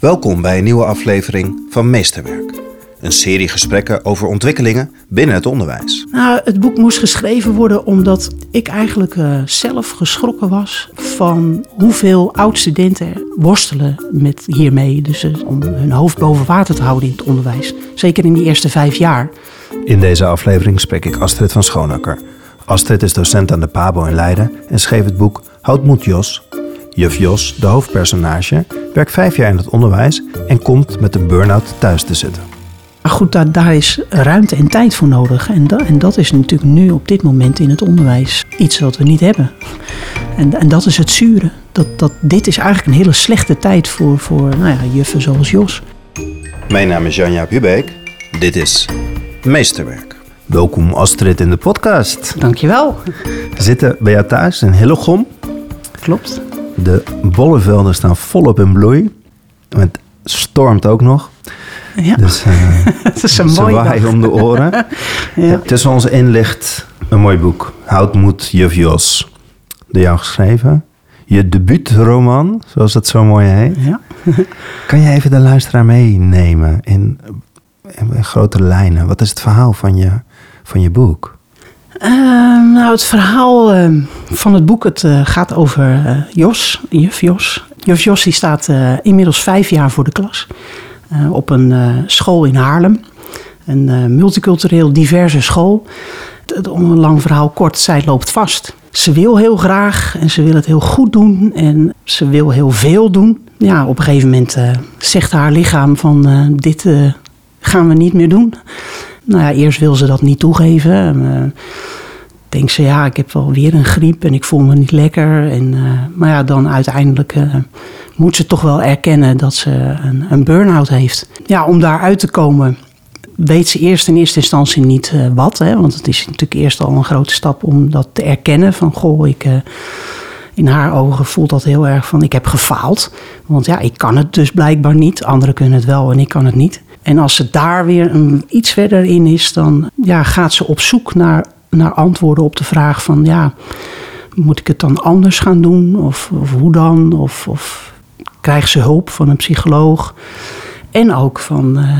Welkom bij een nieuwe aflevering van Meesterwerk. Een serie gesprekken over ontwikkelingen binnen het onderwijs. Nou, het boek moest geschreven worden omdat ik eigenlijk eh, zelf geschrokken was van hoeveel oud-studenten worstelen met hiermee. Dus eh, om hun hoofd boven water te houden in het onderwijs. Zeker in die eerste vijf jaar. In deze aflevering spreek ik Astrid van Schoonakker. Astrid is docent aan de PABO in Leiden en schreef het boek Houd moed Jos. Juf Jos, de hoofdpersonage, werkt vijf jaar in het onderwijs en komt met een burn-out thuis te zitten. Maar goed, daar, daar is ruimte en tijd voor nodig. En, da- en dat is natuurlijk nu op dit moment in het onderwijs iets wat we niet hebben. En, en dat is het zure. Dat, dat, dit is eigenlijk een hele slechte tijd voor, voor nou ja, juffen zoals Jos. Mijn naam is Janja Hubeek. Dit is Meesterwerk. Welkom Astrid in de podcast. Dankjewel. We zitten bij jou thuis in Hillegom. Klopt. De bollevelden staan volop in bloei. Het stormt ook nog. Ja, Dus eh, het is een waaien dag. om de oren. Ja. Tussen ons in ligt een mooi boek. Houd moed, Juf Jos. Door jou geschreven. Je debuutroman, zoals het zo mooi heet. Ja. Kan je even de luisteraar meenemen in, in grote lijnen? Wat is het verhaal van je, van je boek? Ehm, nou, het verhaal ehm, van het boek het, eh, gaat over eh, Jos, juf Jos. Juf Jos die staat eh, inmiddels vijf jaar voor de klas op een school in Haarlem. Een multicultureel diverse school. Om een lang verhaal kort, zij loopt vast. Ze wil heel graag en ze wil het heel goed doen en ze wil heel veel doen. Ja, op een gegeven moment zegt haar lichaam van dit gaan we niet meer doen. Nou ja, eerst wil ze dat niet toegeven. En, eh, denkt ze, ja, ik heb wel weer een griep en ik voel me niet lekker. En, eh, maar ja, dan uiteindelijk eh, moet ze toch wel erkennen dat ze een, een burn-out heeft. Ja, om daaruit te komen weet ze eerst in eerste instantie niet wat. Hè, want het is natuurlijk eerst al een grote stap om dat te erkennen. Van, goh, ik... in haar ogen voelt dat heel erg van ik heb gefaald. Want ja, ik kan het dus blijkbaar niet. Anderen kunnen het wel en ik kan het niet. En als ze daar weer een, iets verder in is, dan ja, gaat ze op zoek naar, naar antwoorden op de vraag van ja, moet ik het dan anders gaan doen? Of, of hoe dan? Of, of krijgt ze hulp van een psycholoog? En ook van eh,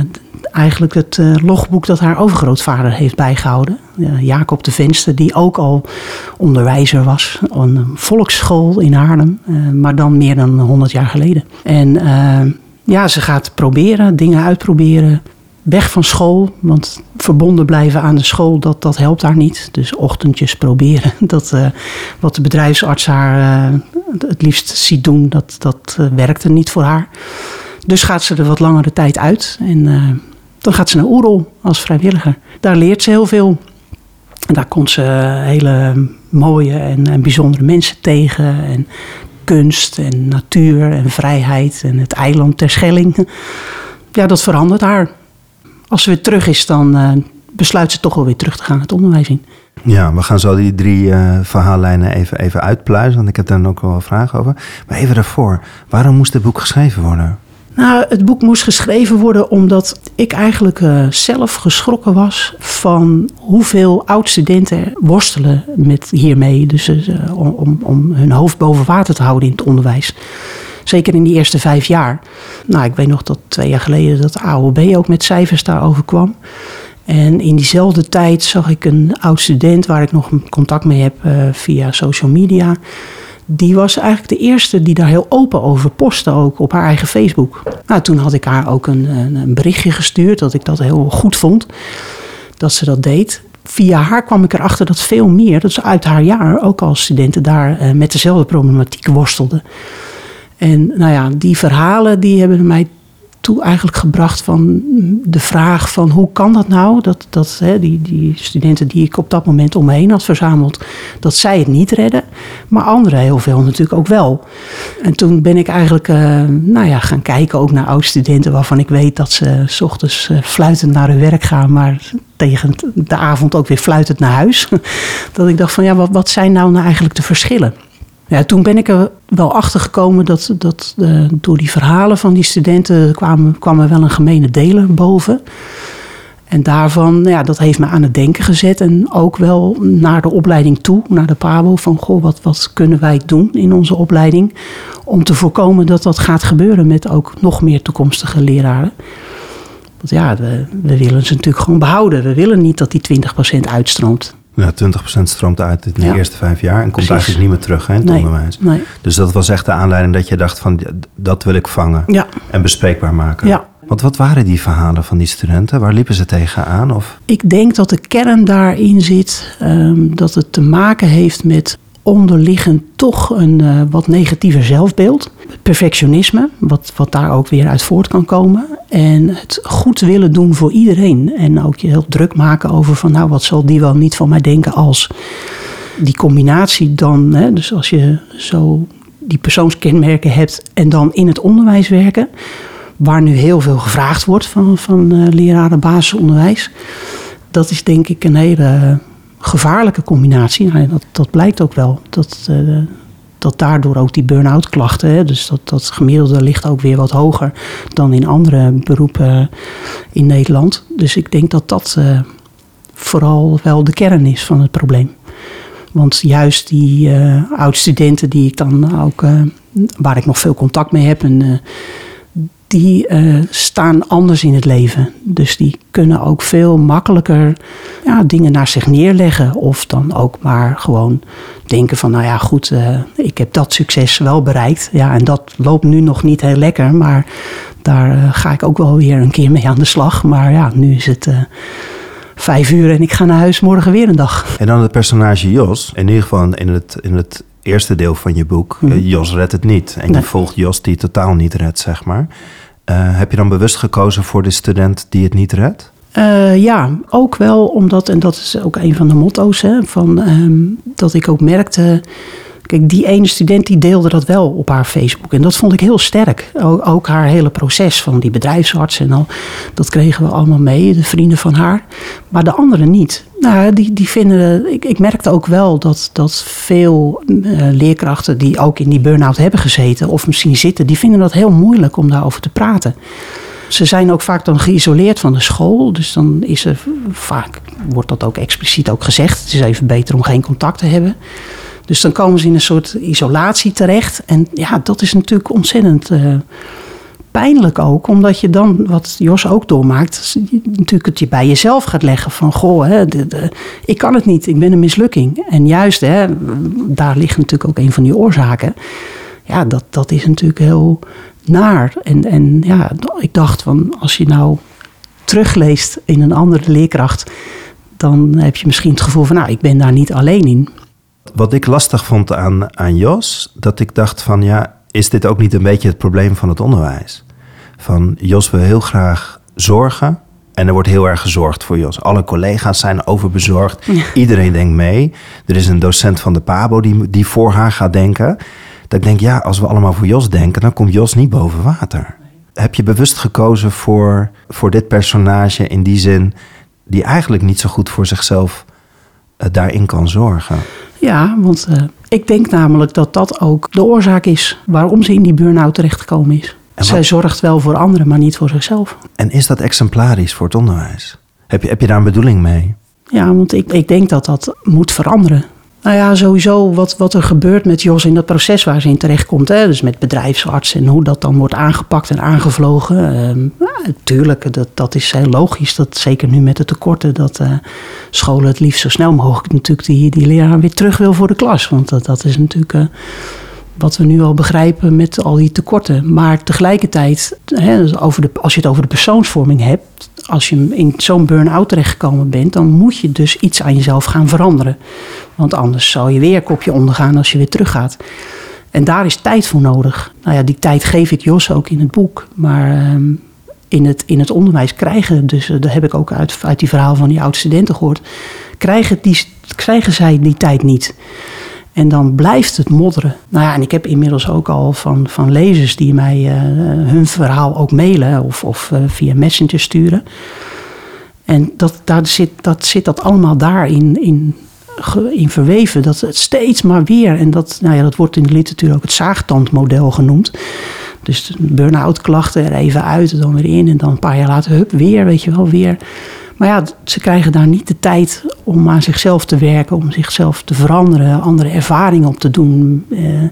eigenlijk het eh, logboek dat haar overgrootvader heeft bijgehouden. Ja, Jacob de Venster, die ook al onderwijzer was. Aan een volksschool in Haarlem, eh, maar dan meer dan 100 jaar geleden. En ja, ze gaat proberen, dingen uitproberen. Weg van school, want verbonden blijven aan de school, dat, dat helpt haar niet. Dus ochtendjes proberen. Dat, eh, wat de bedrijfsarts haar eh, het liefst ziet doen, dat, dat eh, werkte niet voor haar. Dus gaat ze er wat langere tijd uit. En dan gaat ze naar Oerol als vrijwilliger. Daar leert ze heel veel. En daar komt ze hele mooie en, en bijzondere mensen tegen. En kunst en natuur en vrijheid en het eiland Terschelling. Ja, dat verandert haar. Als ze weer terug is, dan eh, besluit ze toch wel weer terug te gaan het onderwijs in. Ja, we gaan zo die drie eh, verhaallijnen even, even uitpluizen, want ik heb daar ook wel vragen over. Maar even daarvoor, waarom moest dit boek geschreven worden? Nou, het boek moest geschreven worden omdat ik eigenlijk eh, zelf geschrokken was van hoeveel oud-studenten worstelen met hiermee. Dus eh, om, om, om hun hoofd boven water te houden in het onderwijs. Zeker in die eerste vijf jaar. Nou, ik weet nog dat twee jaar geleden dat de AOB ook met cijfers daarover kwam. En in diezelfde tijd zag ik een oud student waar ik nog contact mee heb eh, via social media. Die was eigenlijk de eerste die daar heel open over postte, ook op haar eigen Facebook. Nou, toen had ik haar ook een, een, berichtje gestuurd dat ik dat heel goed vond dat ze dat deed. Via haar kwam ik erachter dat veel meer, dat ze uit haar jaar ook als studenten daar eh, met dezelfde problematiek worstelden. En nou ja, die verhalen die hebben mij toe eigenlijk gebracht van de vraag van hoe kan dat nou? Dat, dat hè, die, die studenten die ik op dat moment om me heen had verzameld, dat zij het niet redden. Maar anderen heel veel natuurlijk ook wel. En toen ben ik eigenlijk eh, nou ja, gaan kijken ook naar oud-studenten waarvan ik weet dat ze s ochtends eh, fluitend naar hun werk gaan, maar tegen de avond ook weer fluitend naar huis. Dat ik dacht van ja, wat, wat zijn nou, nou eigenlijk de verschillen? Toen ben ik er wel achter gekomen dat, dat eh, door die verhalen van die studenten kwam, kwam er wel een gemene deler boven. En daarvan, nou ja, dat heeft me aan het denken gezet. En ook wel naar de opleiding toe, naar de PABO. Van, goh, wat, wat kunnen wij doen in onze opleiding... om te voorkomen dat dat gaat gebeuren met ook nog meer toekomstige leraren. Want ja, we, we willen ze natuurlijk gewoon behouden. We willen niet dat die 20% uitstroomt. Ja, 20% stroomt uit in de Ja. eerste vijf jaar en komt Precies. eigenlijk niet meer terug hè, in het Nee, onderwijs. nee. Dus dat was echt de aanleiding dat je dacht van dat wil ik vangen Ja, en bespreekbaar maken. Ja. Want wat waren die verhalen van die studenten? Waar liepen ze tegenaan? Of Ik denk dat de kern daarin zit ehm, dat het te maken heeft met onderliggend toch een eh, wat negatiever zelfbeeld. Perfectionisme, wat, wat daar ook weer uit voort kan komen. En het goed willen doen voor iedereen. En ook je heel druk maken over van nou wat zal die wel niet van mij denken als. Die combinatie dan, hè, dus als je zo die persoonskenmerken hebt en dan in het onderwijs werken. Waar nu heel veel gevraagd wordt van, van eh, leraren basisonderwijs. Dat is denk ik een hele gevaarlijke combinatie. Nou, dat, dat blijkt ook wel. Dat, eh, dat daardoor ook die burn-out klachten, hè, dus dat, dat gemiddelde ligt ook weer wat hoger dan in andere beroepen in Nederland. Dus ik denk dat dat eh, vooral wel de kern is van het probleem. Want juist die eh oud-studenten die ik dan ook, eh, waar ik nog veel contact mee heb, en, die eh, staan anders in het leven. Dus die kunnen ook veel makkelijker ja, dingen naar zich neerleggen. Of dan ook maar gewoon denken van, nou ja, goed, eh, ik heb dat succes wel bereikt. Ja, en dat loopt nu nog niet heel lekker, maar daar eh, ga ik ook wel weer een keer mee aan de slag. Maar ja, nu is het vijf uur en ik ga naar huis morgen weer een dag. En dan het personage Jos. In ieder geval in het, in het eerste deel van je boek. Mhm. eh, Jos redt het niet. En Nee. je volgt Jos die het totaal niet redt, zeg maar. Eh, heb je dan bewust gekozen voor de student die het niet redt? Eh, ja, ook wel omdat, en dat is ook een van de motto's, hè, van, ehm, dat ik ook merkte. Kijk, die ene student die deelde dat wel op haar Facebook. En dat vond ik heel sterk. Ook, haar hele proces van die bedrijfsarts en al. Dat kregen we allemaal mee, de vrienden van haar. Maar de anderen niet. Nou, die, die vinden. Ik, ik merkte ook wel dat, dat veel eh, leerkrachten die ook in die burn-out hebben gezeten, of misschien zitten, die vinden dat heel moeilijk om daarover te praten. Ze zijn ook vaak dan geïsoleerd van de school. Dus dan is er vaak, wordt dat ook expliciet ook gezegd. Het is even beter om geen contact te hebben. Dus dan komen ze in een soort isolatie terecht. En ja, dat is natuurlijk ontzettend eh, pijnlijk ook. Omdat je dan, wat Jos ook doormaakt, natuurlijk het je bij jezelf gaat leggen. Van, goh, hè, de- ik kan het niet, ik ben een mislukking. En juist, hè, daar ligt natuurlijk ook een van die oorzaken. Ja, dat, dat is natuurlijk heel naar. En, en ja, ik dacht van, als je nou terugleest in een andere leerkracht... dan heb je misschien het gevoel van, nou, ik ben daar niet alleen in. Wat ik lastig vond aan, aan Jos, dat ik dacht van ja, is dit ook niet een beetje het probleem van het onderwijs? Van Jos wil heel graag zorgen en er wordt heel erg gezorgd voor Jos. Alle collega's zijn overbezorgd, iedereen denkt mee. Er is een docent van de PABO die, die voor haar gaat denken. Dat ik denk, ja, als we allemaal voor Jos denken, dan komt Jos niet boven water. Heb je bewust gekozen voor, voor dit personage in die zin, die eigenlijk niet zo goed voor zichzelf eh, daarin kan zorgen? Ja, want eh, ik denk namelijk dat dat ook de oorzaak is waarom ze in die burn-out terechtgekomen is. Zij zorgt wel voor anderen, maar niet voor zichzelf. En is dat exemplarisch voor het onderwijs? Heb je, heb je daar een bedoeling mee? Ja, want ik, ik denk dat dat moet veranderen. Nou ja, sowieso wat, wat er gebeurt met Jos in dat proces waar ze in terechtkomt. Hè, dus met bedrijfsarts en hoe dat dan wordt aangepakt en aangevlogen. Ehm, tuurlijk, dat, dat is heel logisch. Dat zeker nu met de tekorten. Dat eh, scholen het liefst zo snel mogelijk natuurlijk die, die leraar weer terug wil voor de klas. Want dat, dat is natuurlijk... eh, wat we nu al begrijpen met al die tekorten. Maar tegelijkertijd, hè, dus over de, als je het over de persoonsvorming hebt, als je in zo'n burn-out terechtgekomen bent, dan moet je dus iets aan jezelf gaan veranderen. Want anders zal je weer kopje ondergaan als je weer teruggaat. En daar is tijd voor nodig. Nou ja, die tijd geef ik Jos ook in het boek. Maar ehm, in, het, in het onderwijs krijgen, dus eh, dat heb ik ook uit, uit die verhaal van die oud-studenten gehoord, krijgen, die, krijgen zij die tijd niet. En dan blijft het modderen. Nou ja, en ik heb inmiddels ook al van, van lezers die mij eh, hun verhaal ook mailen of, of eh, via Messenger sturen. En dat, daar zit, dat zit dat allemaal daarin in, in verweven. Dat het steeds maar weer. En dat, nou ja, dat wordt in de literatuur ook het zaagtandmodel genoemd. Dus burn-out klachten er even uit, dan weer in. En dan een paar jaar later, hup, weer, weet je wel, weer. Maar ja, ze krijgen daar niet de tijd om aan zichzelf te werken, om zichzelf te veranderen, andere ervaringen op te doen, eh,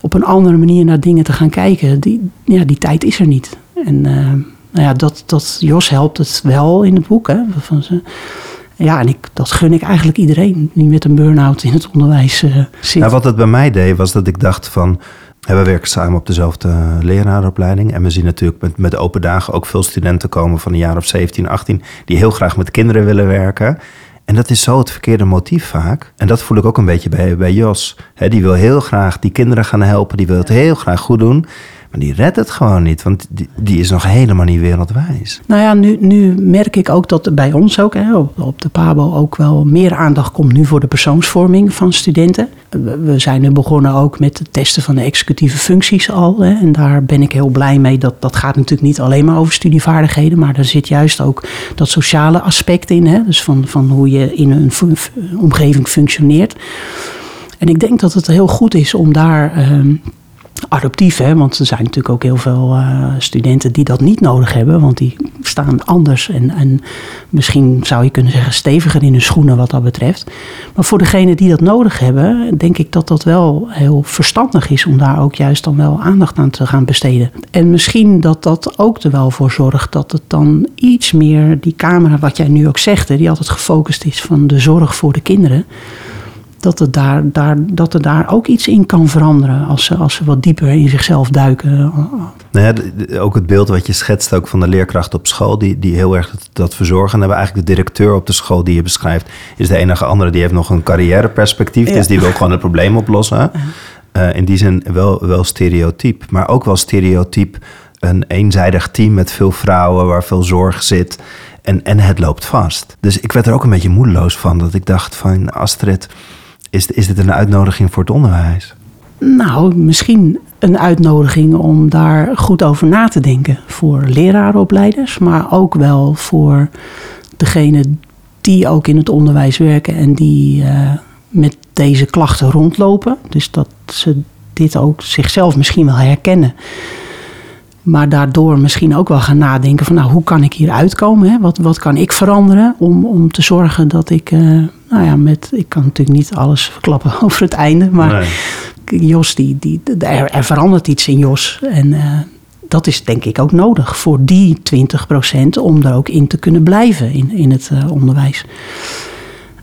op een andere manier naar dingen te gaan kijken. Die, ja, die tijd is er niet. En eh, nou ja, dat, dat Jos helpt het wel in het boek. Hè, van ze, ja, en ik, dat gun ik eigenlijk iedereen die met een burn-out in het onderwijs uh, zit. Nou, wat het bij mij deed, was dat ik dacht van... We werken samen op dezelfde leraaropleiding. En we zien natuurlijk met, met open dagen ook veel studenten komen van een jaar of 17, 18... die heel graag met kinderen willen werken. En dat is zo het verkeerde motief vaak. En dat voel ik ook een beetje bij, bij Jos. die wil heel graag die kinderen gaan helpen. Die wil het heel graag goed doen. Maar die redt het gewoon niet, want die, is nog helemaal niet wereldwijs. Nou ja, nu, nu merk ik ook dat bij ons ook, hè, op, de PABO, ook wel meer aandacht komt nu voor de persoonsvorming van studenten. We zijn nu begonnen ook met het testen van de executieve functies al. Hè, en daar ben ik heel blij mee. Dat, dat gaat natuurlijk niet alleen maar over studievaardigheden, maar er zit juist ook dat sociale aspect in. Hè, dus van, van hoe je in een omgeving functioneert. En ik denk dat het heel goed is om daar. Ehm, adoptief, hè? want er zijn natuurlijk ook heel veel uh, studenten die dat niet nodig hebben, want die staan anders en, en misschien zou je kunnen zeggen steviger in hun schoenen wat dat betreft. Maar voor degenen die dat nodig hebben, denk ik dat dat wel heel verstandig is om daar ook juist dan wel aandacht aan te gaan besteden. En misschien dat dat ook er wel voor zorgt dat het dan iets meer die camera, wat jij nu ook zegt, die altijd gefocust is van de zorg voor de kinderen dat, het daar, daar, dat er daar ook iets in kan veranderen als ze, als ze wat dieper in zichzelf duiken. Nou ja, ook het beeld wat je schetst ook van de leerkracht op school, die, die heel erg dat, dat verzorgen. En hebben eigenlijk de directeur op de school die je beschrijft, is de enige andere die heeft nog een carrièreperspectief. Dus die wil gewoon het probleem oplossen. Uh, in die zin wel, wel stereotyp, maar ook wel stereotyp een eenzijdig team met veel vrouwen waar veel zorg zit. En, en het loopt vast. Dus ik werd er ook een beetje moedeloos van. Dat ik dacht van Astrid, is, is dit een uitnodiging voor het onderwijs? Nou, misschien een uitnodiging om daar goed over na te denken voor lerarenopleiders, maar ook wel voor degenen die ook in het onderwijs werken en die uh, met deze klachten rondlopen. Dus dat ze dit ook zichzelf misschien wel herkennen. Maar daardoor misschien ook wel gaan nadenken van nou, hoe kan ik hier uitkomen? Hè? Wat, wat kan ik veranderen om, om te zorgen dat ik, uh, nou ja, met, ik kan natuurlijk niet alles verklappen over het einde, maar Jos, die, die, er, er, verandert iets in Jos. En uh, dat is denk ik ook nodig voor die 20% om er ook in te kunnen blijven in, in het uh, onderwijs.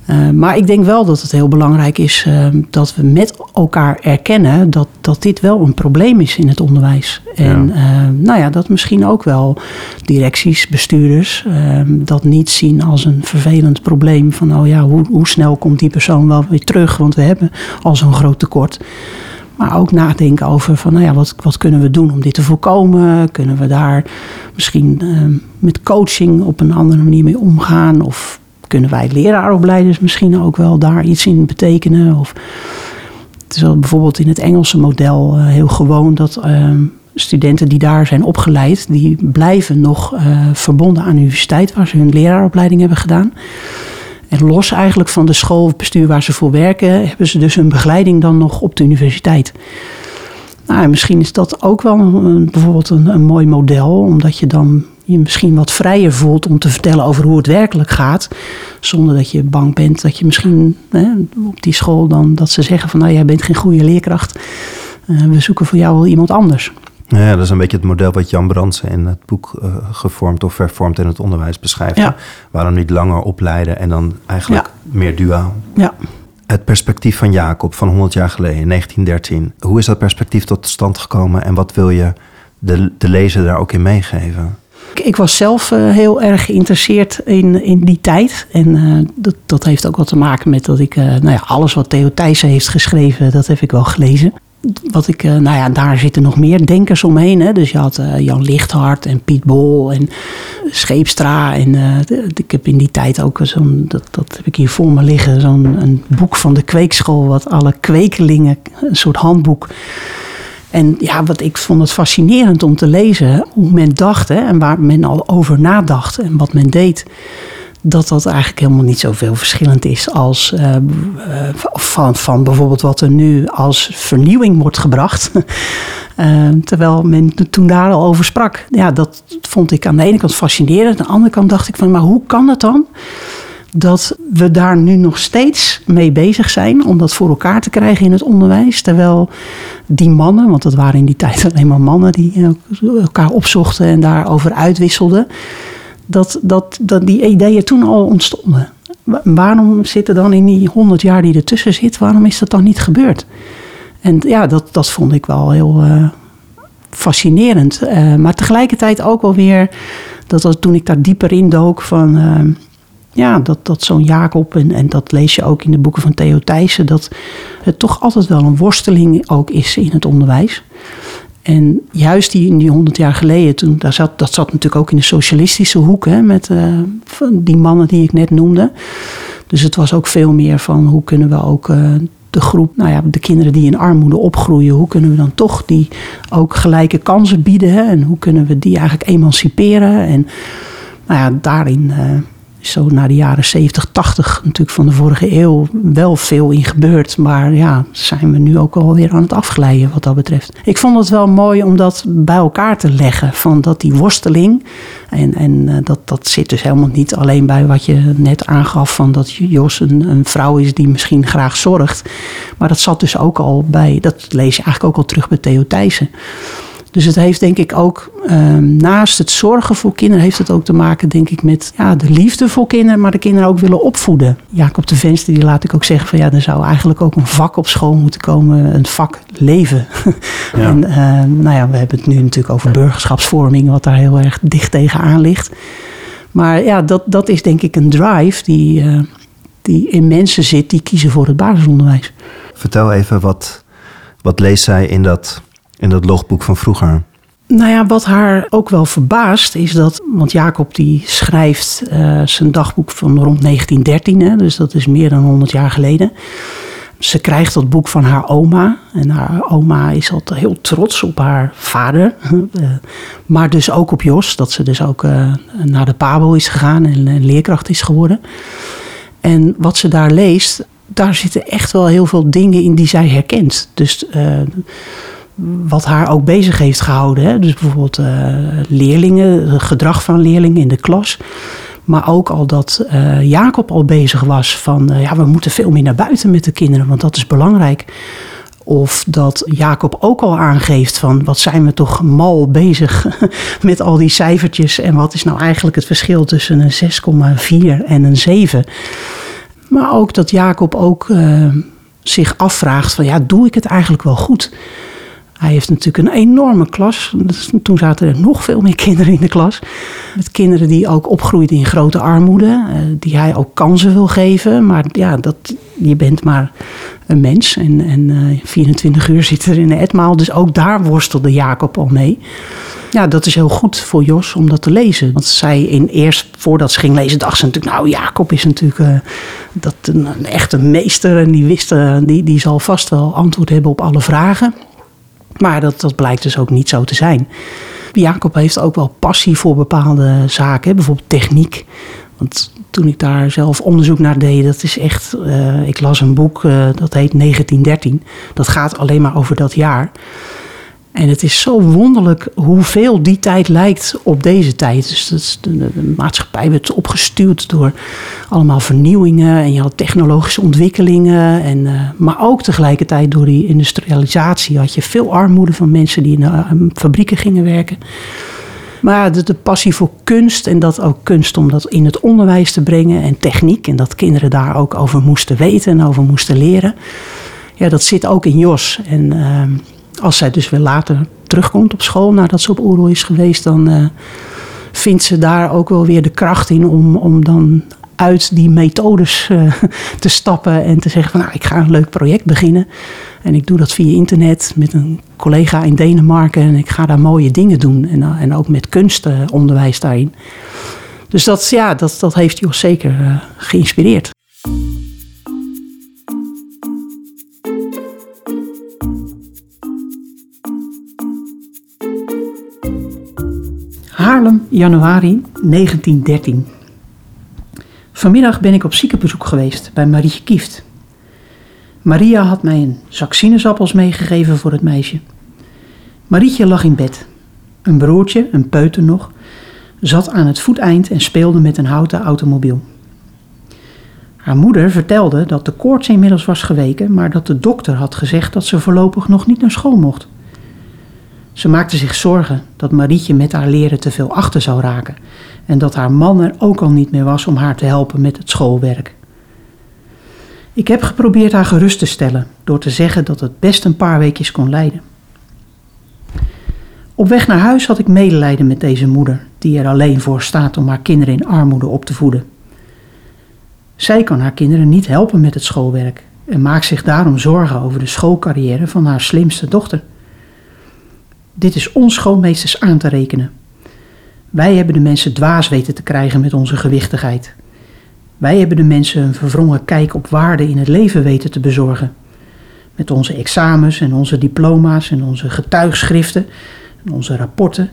Uh, maar ik denk wel dat het heel belangrijk is uh, dat we met elkaar erkennen dat, dat dit wel een probleem is in het onderwijs. En ja. Uh, nou ja, dat misschien ook wel directies, bestuurders dat niet zien als een vervelend probleem. Van oh ja, hoe, hoe snel komt die persoon wel weer terug? Want we hebben al zo'n groot tekort. Maar ook nadenken over van, nou ja, wat, wat kunnen we doen om dit te voorkomen? Kunnen we daar misschien met coaching op een andere manier mee omgaan? Of kunnen wij leraaropleiders misschien ook wel daar iets in betekenen? Of het is wel bijvoorbeeld in het Engelse model uh, heel gewoon dat uh, studenten die daar zijn opgeleid, die blijven nog uh, verbonden aan de universiteit waar ze hun leraaropleiding hebben gedaan. En los eigenlijk van de school of bestuur waar ze voor werken, hebben ze dus hun begeleiding dan nog op de universiteit. Nou, misschien is dat ook wel een, bijvoorbeeld een mooi model, omdat je dan je misschien wat vrijer voelt om te vertellen over hoe het werkelijk gaat. Zonder dat je bang bent dat je misschien hè, op die school dan dat ze zeggen van nou jij bent geen goede leerkracht. Uh, we zoeken voor jou wel iemand anders. Ja, dat is een beetje het model wat Jan Brandsen in het boek uh, gevormd of vervormd in het onderwijs beschrijft. Ja. Waarom niet langer opleiden en dan eigenlijk ja. meer duaal. Ja. Het perspectief van Jacob van 100 jaar geleden, 1913. Hoe is dat perspectief tot stand gekomen en wat wil je de, de lezer daar ook in meegeven? Ik was zelf uh, heel erg geïnteresseerd in, in die tijd. En uh, dat, dat heeft ook wat te maken met dat ik, uh, nou ja, alles wat Theo Thijssen heeft geschreven, dat heb ik wel gelezen. Wat ik, nou ja, daar zitten nog meer denkers omheen. Hè. Dus je had Jan Lichthart en Piet Bol en Scheepstra. En ik heb in die tijd ook zo'n, dat, dat heb ik hier voor me liggen, zo'n boek van de kweekschool, wat alle kwekelingen, een soort handboek en ja, wat ik vond het fascinerend om te lezen hoe men dacht hè, en waar men al over nadacht en wat men deed. dat dat eigenlijk helemaal niet zoveel verschillend is als uh, van, van bijvoorbeeld wat er nu als vernieuwing wordt gebracht. Uh, terwijl men toen daar al over sprak. Ja, dat vond ik aan de ene kant fascinerend. Aan de andere kant dacht ik van, maar hoe kan het dan dat we daar nu nog steeds mee bezig zijn om dat voor elkaar te krijgen in het onderwijs. Terwijl die mannen, want dat waren in die tijd alleen maar mannen die elkaar opzochten en daarover uitwisselden dat, dat, dat die ideeën toen al ontstonden. Waarom zitten dan in die honderd jaar die ertussen zit, waarom is dat dan niet gebeurd? En ja, dat, dat vond ik wel heel uh, fascinerend. Uh, maar tegelijkertijd ook wel weer, dat was toen ik daar dieper in dook, van ja, dat, dat zo'n Jacob, en, en dat lees je ook in de boeken van Theo Thijssen, dat het toch altijd wel een worsteling ook is in het onderwijs. En juist die, in die honderd jaar geleden, toen, daar zat, dat zat natuurlijk ook in de socialistische hoek, hè, met uh, die mannen die ik net noemde. Dus het was ook veel meer van hoe kunnen we ook uh, de groep, nou ja, de kinderen die in armoede opgroeien, hoe kunnen we dan toch die ook gelijke kansen bieden? Hè, en hoe kunnen we die eigenlijk emanciperen? En nou ja, daarin uh, zo na de jaren 70, 80 natuurlijk van de vorige eeuw wel veel in gebeurd. Maar ja, zijn we nu ook alweer aan het afglijden wat dat betreft. Ik vond het wel mooi om dat bij elkaar te leggen. Van dat die worsteling. En, en eh, dat, dat zit dus helemaal niet alleen bij wat je net aangaf. Van dat Jos een, een vrouw is die misschien graag zorgt. Maar dat zat dus ook al bij. Dat lees je eigenlijk ook al terug bij Theo Thijssen. Dus het heeft denk ik ook, ehm, naast het zorgen voor kinderen, heeft het ook te maken, denk ik, met ja, de liefde voor kinderen, maar de kinderen ook willen opvoeden. Jacob de Venster, die laat ik ook zeggen van ja, er zou eigenlijk ook een vak op school moeten komen, een vak leven. Ja. en ehm, nou ja, we hebben het nu natuurlijk over burgerschapsvorming, wat daar heel erg dicht tegenaan ligt. Maar ja, dat, dat is denk ik een drive die, uh, die in mensen zit die kiezen voor het basisonderwijs. Vertel even wat, wat leest zij in dat in dat logboek van vroeger? Nou ja, wat haar ook wel verbaast is dat, want Jacob die schrijft uh, zijn dagboek van rond 1913, hè, dus dat is meer dan 100 jaar geleden. Ze krijgt dat boek van haar oma. En haar oma is altijd heel trots op haar vader. Eh, maar dus ook op Jos. Dat ze dus ook uh, naar de Pabo is gegaan en, leerkracht is geworden. En wat ze daar leest, daar zitten echt wel heel veel dingen in die zij herkent. Dus wat haar ook bezig heeft gehouden. Hè? Dus bijvoorbeeld uh, leerlingen, het gedrag van leerlingen in de klas. Maar ook al dat uh, Jacob al bezig was van uh, ja, we moeten veel meer naar buiten met de kinderen, want dat is belangrijk. Of dat Jacob ook al aangeeft van wat zijn we toch mal bezig met al die cijfertjes en wat is nou eigenlijk het verschil tussen een 6,4 en een 7. Maar ook dat Jacob ook zich afvraagt van ja, doe ik het eigenlijk wel goed? Hij heeft natuurlijk een enorme klas. Dus toen zaten er nog veel meer kinderen in de klas. Met kinderen die ook opgroeiden in grote armoede. Eh, die hij ook kansen wil geven. Maar ja, dat, je bent maar een mens. En, en 24 eh, uur zit er in de etmaal. Dus ook daar worstelde Jacob al mee. Ja, dat is heel goed voor Jos om dat te lezen. Want zij in eerst, voordat ze ging lezen, dacht ze natuurlijk... nou, Jacob is natuurlijk uh, dat een, een echte meester. En die, wist, die, die zal vast wel antwoord hebben op alle vragen. Maar dat, dat blijkt dus ook niet zo te zijn. Jacob heeft ook wel passie voor bepaalde zaken, bijvoorbeeld techniek. Want toen ik daar zelf onderzoek naar deed, dat is echt. Uh, ik las een boek uh, dat heet 1913. Dat gaat alleen maar over dat jaar. En het is zo wonderlijk hoeveel die tijd lijkt op deze tijd. Dus de, maatschappij werd opgestuurd door allemaal vernieuwingen en je had technologische ontwikkelingen. En, uh, maar ook tegelijkertijd door die industrialisatie had je veel armoede van mensen die in uh, fabrieken gingen werken. Maar de, de, passie voor kunst en dat ook kunst om dat in het onderwijs te brengen en techniek. En dat kinderen daar ook over moesten weten en over moesten leren. Ja, dat zit ook in Jos. En uh, als zij dus weer later terugkomt op school nadat ze op Oerol is geweest, dan uh, vindt ze daar ook wel weer de kracht in om, om dan uit die methodes uh, te stappen en te zeggen van nou, ik ga een leuk project beginnen. En ik doe dat via internet met een collega in Denemarken en ik ga daar mooie dingen doen. En, uh, en ook met kunstonderwijs daarin. Dus dat, ja, dat, dat heeft Jos zeker geïnspireerd. Haarlem, januari 1913. Vanmiddag ben ik op ziekenbezoek geweest bij Marietje Kieft. Maria had mij een zak sinaasappels meegegeven voor het meisje. Marietje lag in bed. Een broertje, een peuter nog, zat aan het voeteind en speelde met een houten automobiel. Haar moeder vertelde dat de koorts inmiddels was geweken, maar dat de dokter had gezegd dat ze voorlopig nog niet naar school mocht. Ze maakte zich zorgen dat Marietje met haar leren te veel achter zou raken en dat haar man er ook al niet meer was om haar te helpen met het schoolwerk. Ik heb geprobeerd haar gerust te stellen door te zeggen dat het best een paar weekjes kon leiden. Op weg naar huis had ik medelijden met deze moeder, die er alleen voor staat om haar kinderen in armoede op te voeden. Zij kan haar kinderen niet helpen met het schoolwerk en maakt zich daarom zorgen over de schoolcarrière van haar slimste dochter. Dit is ons schoolmeesters aan te rekenen. Wij hebben de mensen dwaas weten te krijgen met onze gewichtigheid. Wij hebben de mensen een verwrongen kijk op waarde in het leven weten te bezorgen. Met onze examens en onze diploma's en onze getuigschriften en onze rapporten.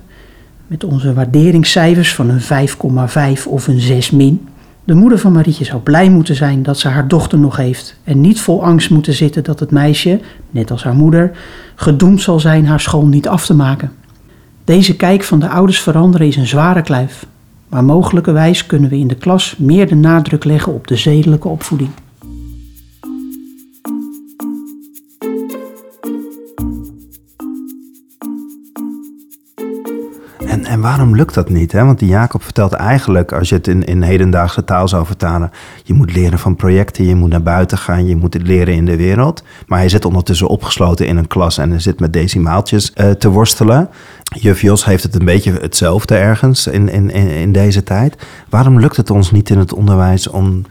Met onze waarderingscijfers van een 5,5 of een 6 min. De moeder van Marietje zou blij moeten zijn dat ze haar dochter nog heeft en niet vol angst moeten zitten dat het meisje, net als haar moeder, gedoemd zal zijn haar school niet af te maken. Deze kijk van de ouders veranderen is een zware kluif, maar mogelijkerwijs kunnen we in de klas meer de nadruk leggen op de zedelijke opvoeding. En, waarom lukt dat niet? Hè? Want die Jacob vertelt eigenlijk, als je het in, in hedendaagse taal zou vertalen, je moet leren van projecten, je moet naar buiten gaan, je moet het leren in de wereld. Maar hij zit ondertussen opgesloten in een klas en hij zit met decimaaltjes uh, te worstelen. Juf Jos heeft het een beetje hetzelfde ergens in, in, in deze tijd. Waarom lukt het ons niet in het onderwijs om,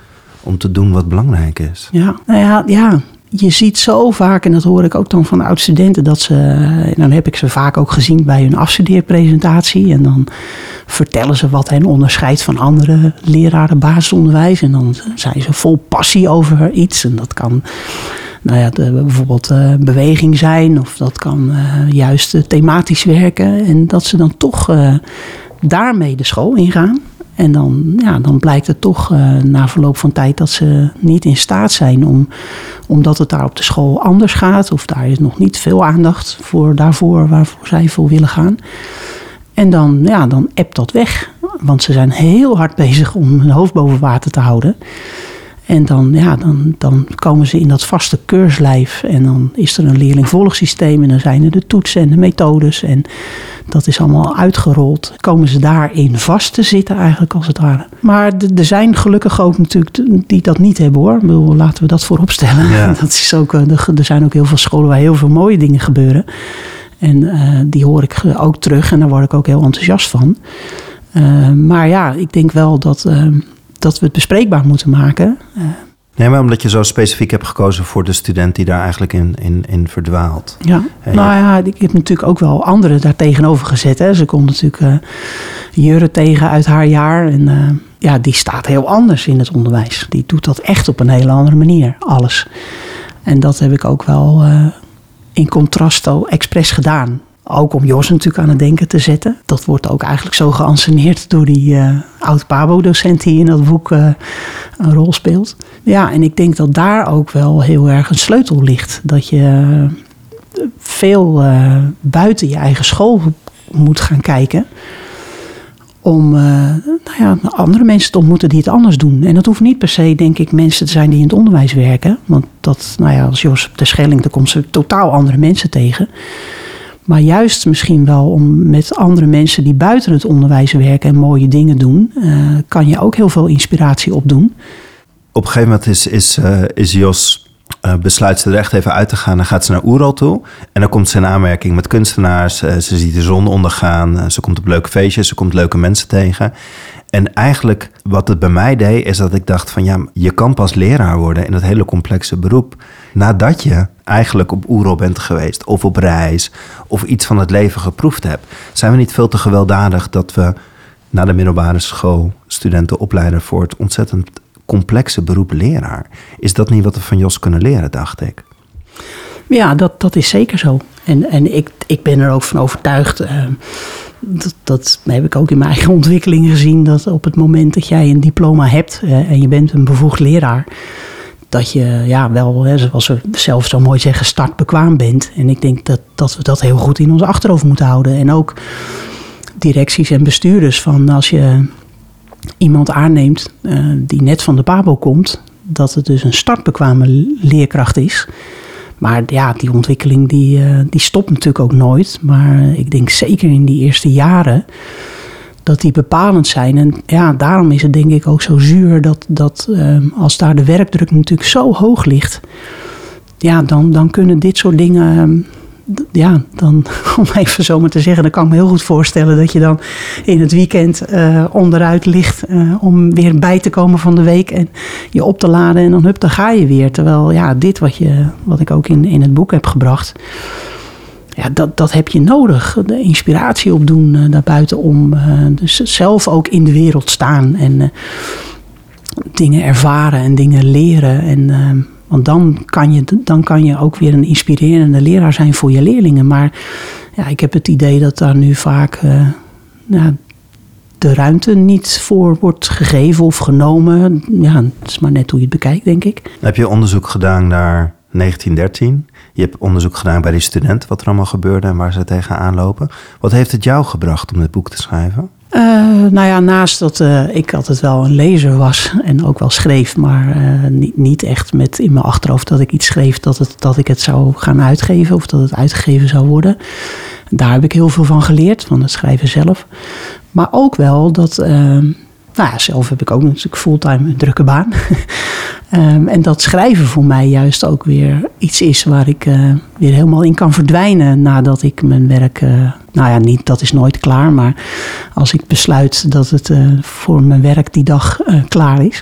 om te doen wat belangrijk is? Ja, nou ja, ja, je ziet zo vaak, en dat hoor ik ook dan van oud-studenten, dat ze, dan heb ik ze vaak ook gezien bij hun afstudeerpresentatie. En dan vertellen ze wat hen onderscheidt van andere leraren basisonderwijs. En dan zijn ze vol passie over iets. En dat kan nou ja, bijvoorbeeld uh, beweging zijn, of dat kan uh, juist thematisch werken. En dat ze dan toch daarmee de school ingaan. En dan, ja, dan blijkt het toch uh, na verloop van tijd dat ze niet in staat zijn om, omdat het daar op de school anders gaat, of daar is nog niet veel aandacht voor daarvoor waarvoor zij voor willen gaan. En dan, ja, dan ebt dat weg. Want ze zijn heel hard bezig om hun hoofd boven water te houden. En dan, ja, dan, dan komen ze in dat vaste keurslijf. En dan is er een leerlingvolgsysteem. En dan zijn er de toetsen en de methodes. En dat is allemaal uitgerold. Komen ze daarin vast te zitten eigenlijk als het ware. Maar er zijn gelukkig ook natuurlijk die dat niet hebben hoor. Bedoel, laten we dat voorop stellen. Ja. Dat is ook, er zijn ook heel veel scholen waar heel veel mooie dingen gebeuren. En uh, die hoor ik ook terug. En daar word ik ook heel enthousiast van. Uh, maar ja, ik denk wel dat... Uh, dat we het bespreekbaar moeten maken. Uh, nee, maar omdat je zo specifiek hebt gekozen voor de student die daar eigenlijk in, in, in verdwaalt. Ja, nou ja, ik heb natuurlijk ook wel anderen daar tegenover gezet. Hè. Ze komt natuurlijk uh, Jurre tegen uit haar jaar. En uh, ja, die staat heel anders in het onderwijs. Die doet dat echt op een hele andere manier, alles. En dat heb ik ook wel in contrasto expres gedaan. Ook om Jos natuurlijk aan het denken te zetten. Dat wordt ook eigenlijk zo geanceneerd door die uh, oud-Pabo-docent die in dat boek uh, een rol speelt. Ja, en ik denk dat daar ook wel heel erg een sleutel ligt. Dat je veel uh, buiten je eigen school moet gaan kijken. Om nou ja, andere mensen te ontmoeten die het anders doen. En dat hoeft niet per se, denk ik, mensen te zijn die in het onderwijs werken. Want dat, nou ja, als Jos op de Schelling, dan komt ze totaal andere mensen tegen. Maar juist misschien wel om met andere mensen die buiten het onderwijs werken en mooie dingen doen, uh, kan je ook heel veel inspiratie opdoen. Op een gegeven moment is, is, uh, is Jos. Uh, besluit ze er echt even uit te gaan. Dan gaat ze naar Oeral toe. En dan komt ze in aanmerking met kunstenaars. ze ziet de zon ondergaan. ze komt op leuke feestjes. Ze komt leuke mensen tegen. En eigenlijk wat het bij mij deed, is dat ik dacht van ja, je kan pas leraar worden in dat hele complexe beroep. Nadat je eigenlijk op Oerol bent geweest, of op reis, of iets van het leven geproefd hebt. Zijn we niet veel te gewelddadig dat we na de middelbare school studenten opleiden voor het ontzettend complexe beroep leraar? Is dat niet wat we van Jos kunnen leren, dacht ik? Ja, dat, dat is zeker zo. En, en ik, ik ben er ook van overtuigd. Uh, dat, dat heb ik ook in mijn eigen ontwikkeling gezien. Dat op het moment dat jij een diploma hebt en je bent een bevoegd leraar. Dat je ja, wel, zoals we zelf zo mooi zeggen, startbekwaam bent. En ik denk dat, dat we dat heel goed in ons achterhoofd moeten houden. En ook directies en bestuurders van als je iemand aanneemt uh, die net van de Pabo komt, dat het dus een startbekwame leerkracht is. Maar ja, die ontwikkeling die, uh, die stopt natuurlijk ook nooit. Maar ik denk zeker in die eerste jaren dat die bepalend zijn. En ja, daarom is het denk ik ook zo zuur dat, dat uh, als daar de werkdruk natuurlijk zo hoog ligt, ja, dan, dan kunnen dit soort dingen ja, dan om even zo maar te zeggen, dan kan ik me heel goed voorstellen dat je dan in het weekend uh, onderuit ligt uh, om weer bij te komen van de week en je op te laden en dan hup, dan ga je weer. Terwijl ja, dit wat, je, wat ik ook in, in het boek heb gebracht, ja, dat, dat heb je nodig. De inspiratie opdoen uh, daarbuiten om. dus zelf ook in de wereld staan en dingen ervaren en dingen leren en want dan kan, je, dan kan je ook weer een inspirerende leraar zijn voor je leerlingen. Maar ja, ik heb het idee dat daar nu vaak nou, de ruimte niet voor wordt gegeven of genomen. Ja, het is maar net hoe je het bekijkt, denk ik. Heb je onderzoek gedaan naar 1913? Je hebt onderzoek gedaan bij die studenten, wat er allemaal gebeurde en waar ze tegenaan lopen. Wat heeft het jou gebracht om dit boek te schrijven? Uh, nou ja, naast dat uh, ik altijd wel een lezer was en ook wel schreef, maar uh, niet, niet, echt met in mijn achterhoofd dat ik iets schreef dat, het, dat ik het zou gaan uitgeven of dat het uitgegeven zou worden. Daar heb ik heel veel van geleerd, van het schrijven zelf. Maar ook wel dat nou ja, zelf heb ik ook natuurlijk fulltime een drukke baan. um, en dat schrijven voor mij juist ook weer iets is waar ik uh, weer helemaal in kan verdwijnen nadat ik mijn werk. Uh, nou ja, niet, dat is nooit klaar, maar als ik besluit dat het uh, voor mijn werk die dag klaar is,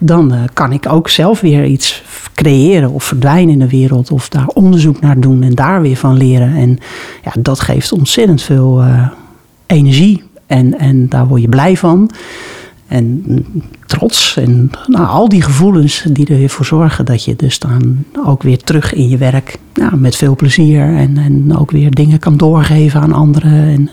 dan kan ik ook zelf weer iets creëren of verdwijnen in de wereld of daar onderzoek naar doen en daar weer van leren. En ja, dat geeft ontzettend veel energie en, en daar word je blij van. En trots en nou, al die gevoelens die er weer voor zorgen dat je dus dan ook weer terug in je werk nou, met veel plezier en, en ook weer dingen kan doorgeven aan anderen. En,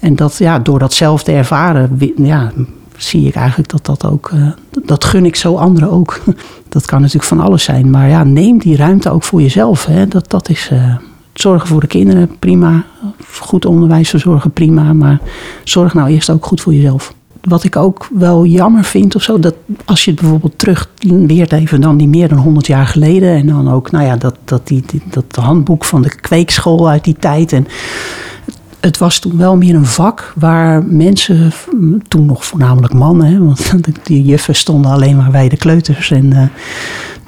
en dat ja, door dat zelf te ervaren, ja, zie ik eigenlijk dat dat ook, uh, dat gun ik zo anderen ook. Dat kan natuurlijk van alles zijn, maar ja, neem die ruimte ook voor jezelf. Hè. Dat, dat is. Uh, zorgen voor de kinderen, prima. Goed onderwijs verzorgen, prima. Maar zorg nou eerst ook goed voor jezelf. Wat ik ook wel jammer vind of zo, dat als je het bijvoorbeeld terugweert even dan die meer dan 100 jaar geleden. En dan ook, nou ja, dat, dat, die, dat handboek van de kweekschool uit die tijd. En het was toen wel meer een vak waar mensen, toen nog voornamelijk mannen, hè, want die juffen stonden alleen maar bij de kleuters en uh,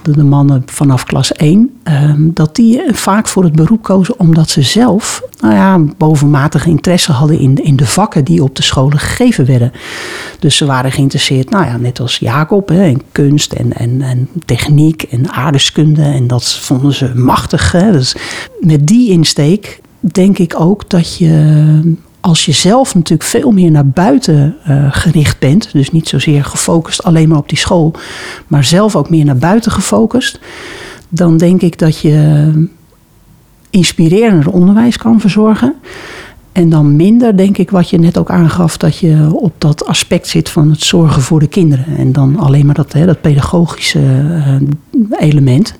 de mannen vanaf klas 1, ehm, dat die vaak voor het beroep kozen omdat ze zelf nou ja, bovenmatige interesse hadden in, in de vakken die op de scholen gegeven werden. Dus ze waren geïnteresseerd, nou ja, net als Jacob, hè, in kunst en, en, en techniek en aardeskunde. En dat vonden ze machtig. Hè. Dus met die insteek denk ik ook dat je als je zelf natuurlijk veel meer naar buiten uh, gericht bent, dus niet zozeer gefocust alleen maar op die school, maar zelf ook meer naar buiten gefocust, dan denk ik dat je inspirerender onderwijs kan verzorgen. En dan minder, denk ik, wat je net ook aangaf, dat je op dat aspect zit van het zorgen voor de kinderen. En dan alleen maar dat, hè, dat pedagogische uh, element.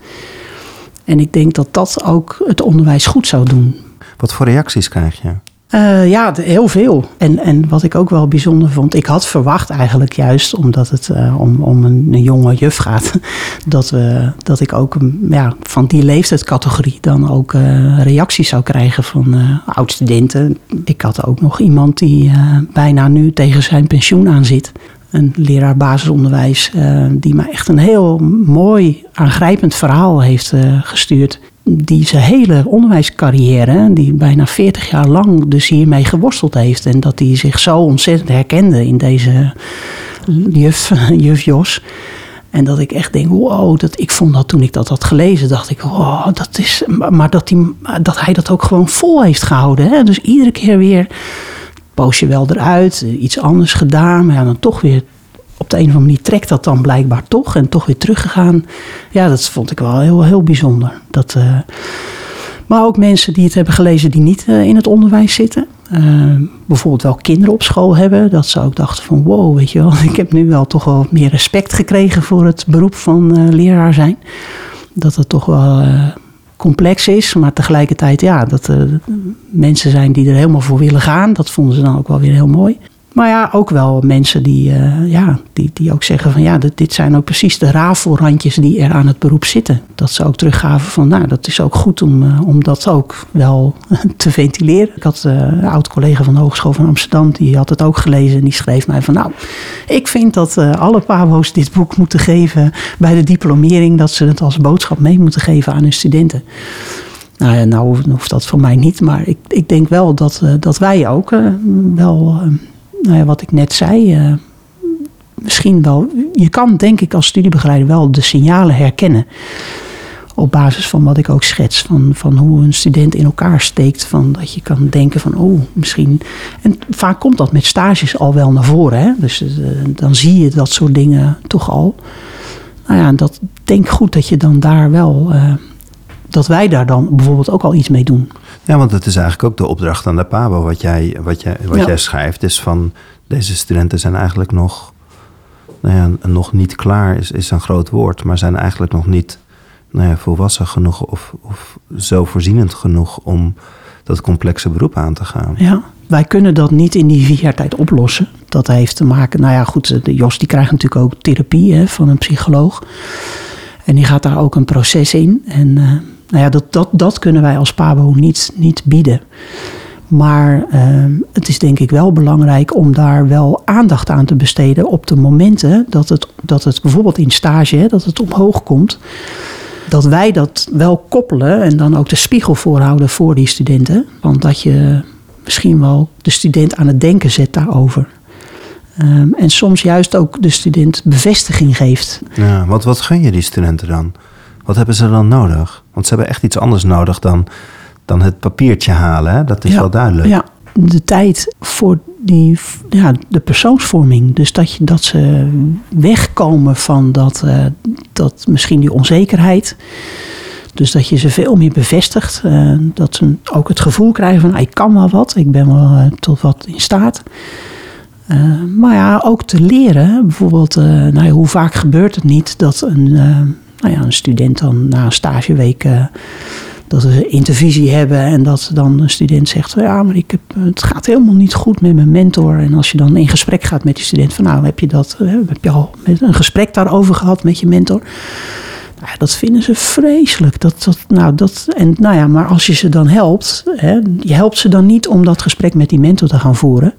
En ik denk dat dat ook het onderwijs goed zou doen. Wat voor reacties krijg je? Uh, ja, heel veel. En, en wat ik ook wel bijzonder vond, ik had verwacht eigenlijk juist, omdat het uh, om, om een, jonge juf gaat, dat, we, dat ik ook ja, van die leeftijdscategorie dan ook reacties zou krijgen van oud-studenten. Ik had ook nog iemand die bijna nu tegen zijn pensioen aan zit. Een leraar basisonderwijs, die mij echt een heel mooi, aangrijpend verhaal heeft gestuurd die zijn hele onderwijscarrière, die bijna 40 jaar lang dus hiermee geworsteld heeft. En dat hij zich zo ontzettend herkende in deze juf, juf Jos. En dat ik echt denk, wow, dat, ik vond dat toen ik dat had gelezen, dacht ik, wow, dat is. Maar dat hij, dat ook gewoon vol heeft gehouden. Hè? Dus iedere keer weer poos je wel eruit, iets anders gedaan, maar dan toch weer op de een of andere manier trekt dat dan blijkbaar toch en toch weer teruggegaan. Ja, dat vond ik wel heel, heel bijzonder. Dat, uh, Maar ook mensen die het hebben gelezen die niet in het onderwijs zitten. bijvoorbeeld wel kinderen op school hebben. Dat ze ook dachten van wow, weet je wel. Ik heb nu wel toch wel meer respect gekregen voor het beroep van leraar zijn. Dat het toch wel complex is. Maar tegelijkertijd, ja, dat er mensen zijn die er helemaal voor willen gaan. Dat vonden ze dan ook wel weer heel mooi. Maar ja, ook wel mensen die, uh, ja, die, die ook zeggen van ja, dit, dit zijn ook precies de rafelrandjes die er aan het beroep zitten. Dat ze ook teruggaven van nou, dat is ook goed om, uh, om dat ook wel te ventileren. Ik had uh, een oud collega van de Hogeschool van Amsterdam, die had het ook gelezen en die schreef mij van nou, ik vind dat alle PABO's dit boek moeten geven bij de diplomering, dat ze het als boodschap mee moeten geven aan hun studenten. Nou ja, nou hoeft dat voor mij niet, maar ik, ik denk wel dat, dat wij ook wel nou ja, wat ik net zei, uh, misschien wel. Je kan denk ik als studiebegeleider wel de signalen herkennen. Op basis van wat ik ook schets, van, van hoe een student in elkaar steekt. Van dat je kan denken van, oh, misschien. En vaak komt dat met stages al wel naar voren. Hè? Dus uh, dan zie je dat soort dingen toch al. Nou ja, dat denk goed dat je dan daar wel. Uh, dat wij daar dan bijvoorbeeld ook al iets mee doen. Ja, want het is eigenlijk ook de opdracht aan de PABO wat jij, wat jij, wat jij schrijft. Is van deze studenten zijn eigenlijk nog, nou ja, nog niet klaar, is, is een groot woord, maar zijn eigenlijk nog niet nou ja, volwassen genoeg of, of zelfvoorzienend genoeg om dat complexe beroep aan te gaan. Ja, wij kunnen dat niet in die vier jaar tijd oplossen. Dat heeft te maken, nou ja, goed, de Jos die krijgt natuurlijk ook therapie hè, van een psycholoog. En die gaat daar ook een proces in. En uh, nou ja, dat, dat, dat kunnen wij als PABO niet, niet bieden. Maar uh, het is denk ik wel belangrijk om daar wel aandacht aan te besteden op de momenten dat het, dat het bijvoorbeeld in stage, dat het omhoog komt. Dat wij dat wel koppelen en dan ook de spiegel voorhouden voor die studenten. Want dat je misschien wel de student aan het denken zet daarover. Um, en soms juist ook de student bevestiging geeft. Ja, wat, wat gun je die studenten dan? Wat hebben ze dan nodig? Want ze hebben echt iets anders nodig dan, dan het papiertje halen. Hè? Dat is wel duidelijk. Ja, de tijd voor die, ja, de persoonsvorming. Dus dat, je, dat ze wegkomen van dat, uh, dat misschien die onzekerheid. Dus dat je ze veel meer bevestigt. Uh, dat ze ook het gevoel krijgen van ik kan wel wat. Ik ben wel uh, tot wat in staat. Maar ja, ook te leren. Bijvoorbeeld, nou ja, hoe vaak gebeurt het niet dat een nou ja, een student dan na een stageweek uh, dat ze intervisie hebben en dat dan een student zegt: Ja, maar ik heb, het gaat helemaal niet goed met mijn mentor. En als je dan in gesprek gaat met die student, van nou heb je dat, eh, heb je al een gesprek daarover gehad met je mentor? Nou, dat vinden ze vreselijk. Dat, dat, nou, dat, en, nou ja, maar als je ze dan helpt, hè, je helpt ze dan niet om dat gesprek met die mentor te gaan voeren.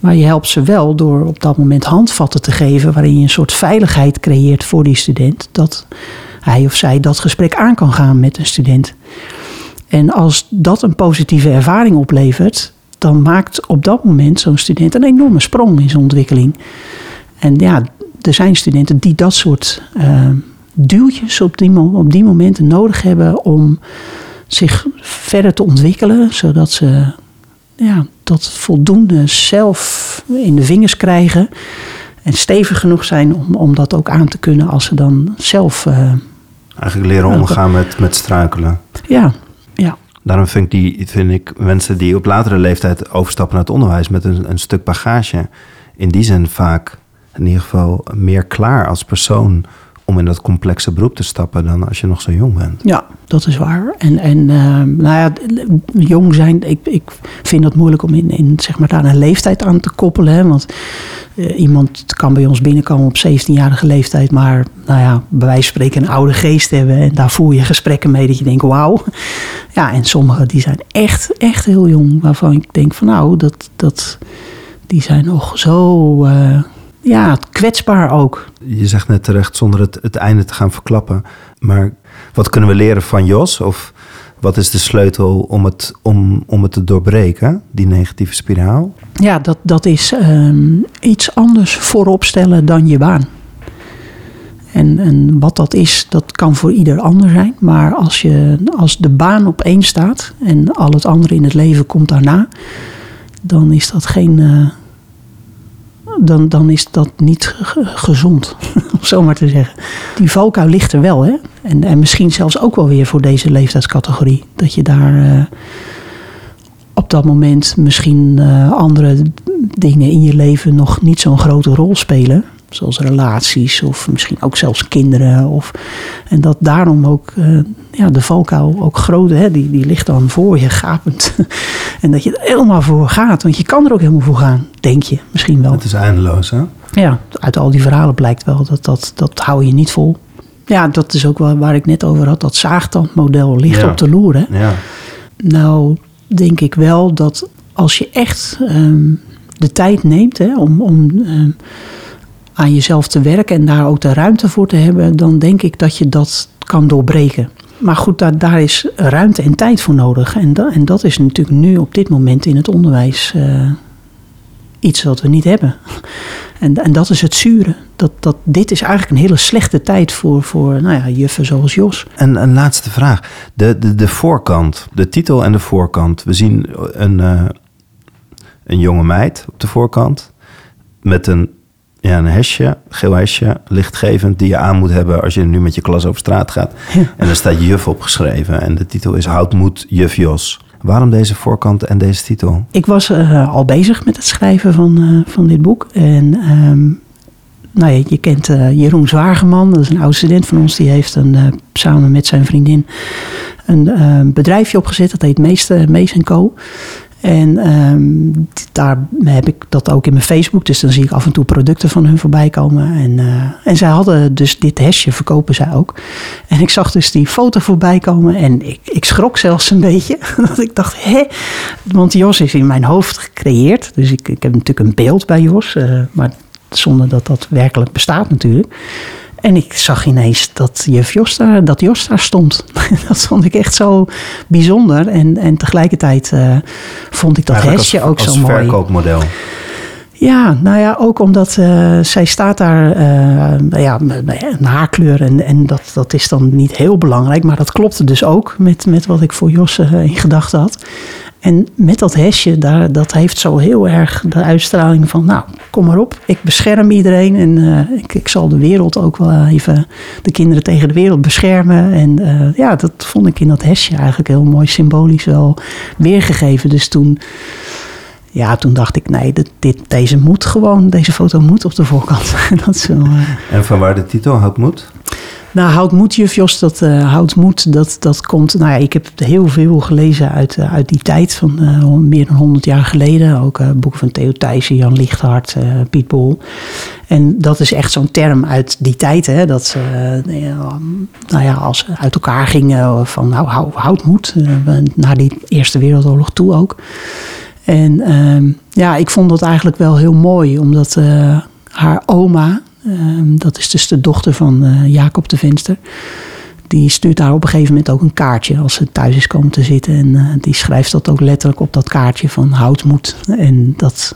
Maar je helpt ze wel door op dat moment handvatten te geven waarin je een soort veiligheid creëert voor die student. Dat hij of zij dat gesprek aan kan gaan met een student. En als dat een positieve ervaring oplevert, dan maakt op dat moment zo'n student een enorme sprong in zijn ontwikkeling. En ja, er zijn studenten die dat soort uh, duwtjes op die, op die momenten nodig hebben om zich verder te ontwikkelen, zodat ze ja, dat voldoende zelf in de vingers krijgen. En stevig genoeg zijn om, om dat ook aan te kunnen als ze dan zelf. Uh, Eigenlijk leren omgaan met, met struikelen. Ja, ja. Daarom vind ik, die, vind ik mensen die op latere leeftijd overstappen naar het onderwijs met een, een stuk bagage, in die zin vaak in ieder geval meer klaar als persoon om in dat complexe beroep te stappen dan als je nog zo jong bent. Ja, dat is waar. En, en uh, nou ja, jong zijn, ik, ik vind dat moeilijk om in, in zeg maar, daar een leeftijd aan te koppelen. Hè? Want uh, iemand kan bij ons binnenkomen op 17-jarige leeftijd, maar nou ja, bij wijze van spreken een oude geest hebben. En daar voer je gesprekken mee dat je denkt, wauw. Ja, en sommigen die zijn echt, echt heel jong, waarvan ik denk van nou, dat, dat, die zijn nog zo... Uh, ja, kwetsbaar ook. Je zegt net terecht, zonder het, het einde te gaan verklappen. Maar wat kunnen we leren van Jos? Of wat is de sleutel om het, om, om het te doorbreken, die negatieve spiraal? Ja, dat, dat is um, iets anders voorop stellen dan je baan. En, en wat dat is, dat kan voor ieder ander zijn. Maar als, je, als de baan op één staat en al het andere in het leven komt daarna, dan is dat geen, uh, dan, dan is dat niet gezond, om zo maar te zeggen. Die valkuil ligt er wel, hè? En, en misschien zelfs ook wel weer voor deze leeftijdscategorie. Dat je daar uh, op dat moment misschien uh, andere dingen in je leven nog niet zo'n grote rol spelen. Zoals relaties of misschien ook zelfs kinderen. Of, en dat daarom ook uh, ja, de valkuil ook groot, hè, die, die ligt dan voor je gapend. en dat je er helemaal voor gaat, want je kan er ook helemaal voor gaan, denk je misschien wel. Het is eindeloos, hè? Ja, uit al die verhalen blijkt wel dat dat, dat hou je niet vol. Ja, dat is ook wel waar ik net over had. Dat zaagtandmodel ligt Ja. op de loer. Hè? Ja. Nou, denk ik wel dat als je echt ehm, de tijd neemt hè, om, om ehm, aan jezelf te werken en daar ook de ruimte voor te hebben, dan denk ik dat je dat kan doorbreken. Maar goed, daar, daar is ruimte en tijd voor nodig. En, en dat is natuurlijk nu op dit moment in het onderwijs eh, iets wat we niet hebben. En, en dat is het zure. Dat, dat, dit is eigenlijk een hele slechte tijd voor, voor nou ja, juffen zoals Jos. En een laatste vraag. De, de, de voorkant, de titel en de voorkant. We zien een, eh, een jonge meid op de voorkant met een, ja, een hesje, geel hesje, lichtgevend, die je aan moet hebben als je nu met je klas over straat gaat. Ja. En er staat juf opgeschreven en de titel is Houd moed, juf Jos. Waarom deze voorkant en deze titel? Ik was eh, al bezig met het schrijven van, eh, van dit boek. En ehm, nou ja, je kent eh, Jeroen Zwageman, dat is een oud student van ons. Die heeft een, samen met zijn vriendin een bedrijfje opgezet. Dat heet Mees, Mees Co. En ehm, daar heb ik dat ook in mijn Facebook. Dus dan zie ik af en toe producten van hun voorbij komen. En, eh, en zij hadden dus dit hesje, verkopen zij ook. En ik zag dus die foto voorbij komen. En ik, ik schrok zelfs een beetje. Dat ik dacht, hè? Want Jos is in mijn hoofd gecreëerd. Dus ik, ik heb natuurlijk een beeld bij Jos. eh, maar zonder dat dat werkelijk bestaat natuurlijk. En ik zag ineens dat juf Jos daar, dat Jos daar stond. dat vond ik echt zo bijzonder. En, en tegelijkertijd eh, vond ik dat Eigenlijk hesje als, ook als zo mooi. verkoopmodel. Ja, nou ja, ook omdat eh, zij staat daar, nou ja, een haarkleur en, en dat, dat is dan niet heel belangrijk, maar dat klopte dus ook met, met wat ik voor Jos in gedachten had. En met dat hesje, daar, dat heeft zo heel erg de uitstraling van, nou, kom maar op, ik bescherm iedereen en eh, ik, ik zal de wereld ook wel even, de kinderen tegen de wereld beschermen. En eh, ja, dat vond ik in dat hesje eigenlijk heel mooi symbolisch wel weergegeven. Dus toen ja, toen dacht ik, nee, dit, dit, deze moet gewoon, deze foto moet op de voorkant. dat is wel, eh, En van waar de titel Houd moed? Nou, houd moed, juf Jos, dat eh houdt moed, dat, dat komt... Nou ja, ik heb heel veel gelezen uit, eh, uit die tijd, van eh, meer dan 100 jaar geleden. Ook eh, boeken van Theo Thijssen, Jan Lichthart, eh, Piet Bol. En dat is echt zo'n term uit die tijd, hè. Dat ze, eh, nou ja, als ze uit elkaar gingen van, nou, hou, houd moed. eh, naar die Eerste Wereldoorlog toe ook. En ehm, ja, ik vond dat eigenlijk wel heel mooi, omdat eh, haar oma, ehm, dat is dus de dochter van eh, Jacob de Venster, die stuurt haar op een gegeven moment ook een kaartje als ze thuis is komen te zitten. En eh, die schrijft dat ook letterlijk op dat kaartje van houd moed. En dat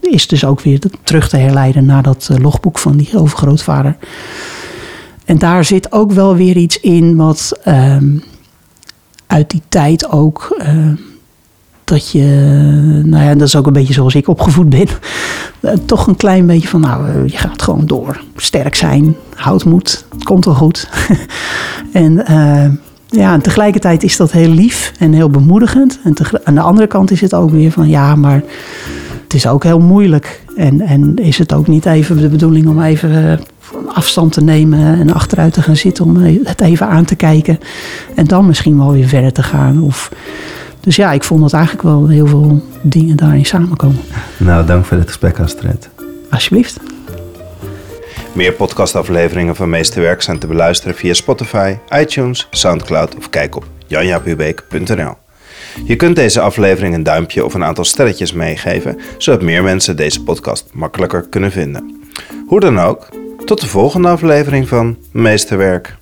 is dus ook weer terug te herleiden naar dat logboek van die overgrootvader. En daar zit ook wel weer iets in wat ehm, uit die tijd ook. Dat je, nou ja, dat is ook een beetje zoals ik opgevoed ben. Eh, toch een klein beetje van, nou, eh, je gaat gewoon door. Sterk zijn, houd moed, het komt wel goed. en eh, ja, en tegelijkertijd is dat heel lief en heel bemoedigend. En aan de andere kant is het ook weer van, ja, maar het is ook heel moeilijk. En, en is het ook niet even de bedoeling om even afstand te nemen en achteruit te gaan zitten om het even aan te kijken. En dan misschien wel weer verder te gaan. Of, dus ja, ik vond dat eigenlijk wel heel veel dingen daarin samenkomen. Nou, dank voor dit gesprek, Astrid. Alsjeblieft. Meer podcastafleveringen van Meesterwerk zijn te beluisteren via Spotify, iTunes, Soundcloud of kijk op janjapubeek.nl. Je kunt deze aflevering een duimpje of een aantal sterretjes meegeven, zodat meer mensen deze podcast makkelijker kunnen vinden. Hoe dan ook, tot de volgende aflevering van Meesterwerk.